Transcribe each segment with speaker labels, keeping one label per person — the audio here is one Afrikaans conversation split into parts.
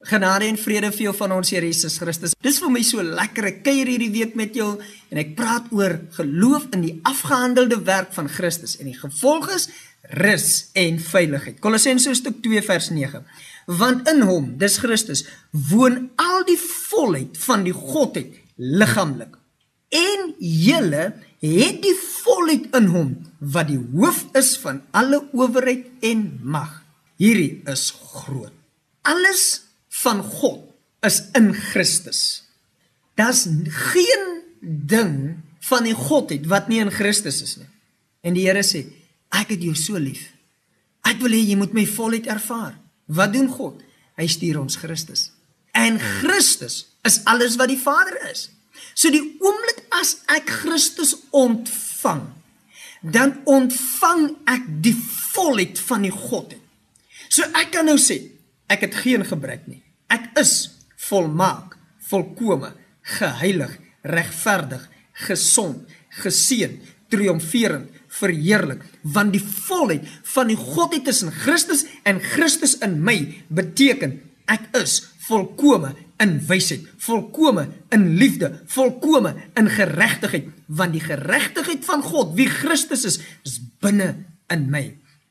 Speaker 1: Genade en vrede vir jou van ons Here Jesus Christus. Dis vir my so lekker. Ek kuier hierdie week met jou en ek praat oor geloof in die afgehandelde werk van Christus en die gevolg is rus en veiligheid. Kolossense stuk 2 vers 9. Want in hom, dis Christus, woon al die volheid van die Godheid liggaamlik. En julle het die volheid in hom wat die hoof is van alle owerheid en mag. Hierdie is groot. Alles van God is in Christus. Daar's geen ding van die Godheid wat nie in Christus is nie. En die Here sê, ek het jou so lief. Ek wil hê jy moet my voluit ervaar. Wat doen God? Hy stuur ons Christus. En Christus is alles wat die Vader is. So die oomblik as ek Christus ontvang, dan ontvang ek die volheid van die Godheid. So ek kan nou sê, ek het geen gebrek nie. Ek is volmaak, volkome, geheilig, regverdig, gesond, geseën, triomferend, verheerlik, want die volheid van die Godheid is in Christus en Christus in my beteken ek is volkome in wysheid, volkome in liefde, volkome in geregtigheid, want die geregtigheid van God, wie Christus is, is binne in my.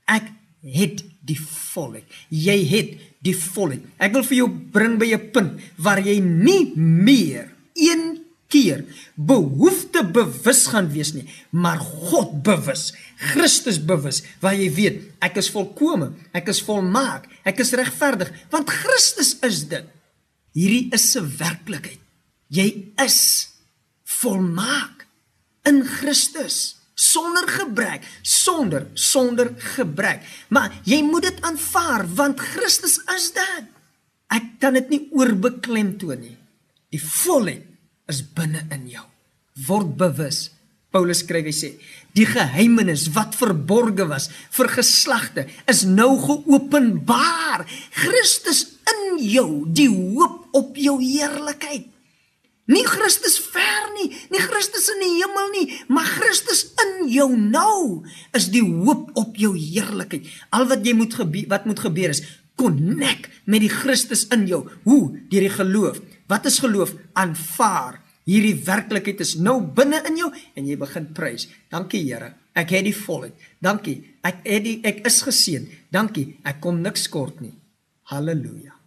Speaker 1: Ek het die volheid. Jy het die volheid. Ek wil vir jou bring by 'n punt waar jy nie meer een keer behoefte bewus gaan wees nie, maar God bewus, Christus bewus, waar jy weet ek is volkome, ek is volmaak, ek is regverdig, want Christus is dit. Hierdie is 'n werklikheid. Jy is volmaak in Christus sonder gebrek, sonder sonder gebrek. Maar jy moet dit aanvaar want Christus is dit. Ek kan dit nie oorbeklem toon nie. Die volheid is binne in jou. Word bewus. Paulus skryf hy sê, die geheimenis wat verborge was vir geslagte is nou geopenbaar. Christus in jou, die hoop op jou heerlikheid. Nie Christus ver nie, Christus in die hemel nie, maar Christus in jou nou is die hoop op jou heerlikheid. Al wat jy moet gebeur, wat moet gebeur is konnek met die Christus in jou. Hoe? Deur die geloof. Wat is geloof? Aanvaar. Hierdie werklikheid is nou binne in jou en jy begin prys. Dankie Here. Ek het die volheid. Dankie. Ek het die ek is geseën. Dankie. Ek kom niks kort nie. Halleluja.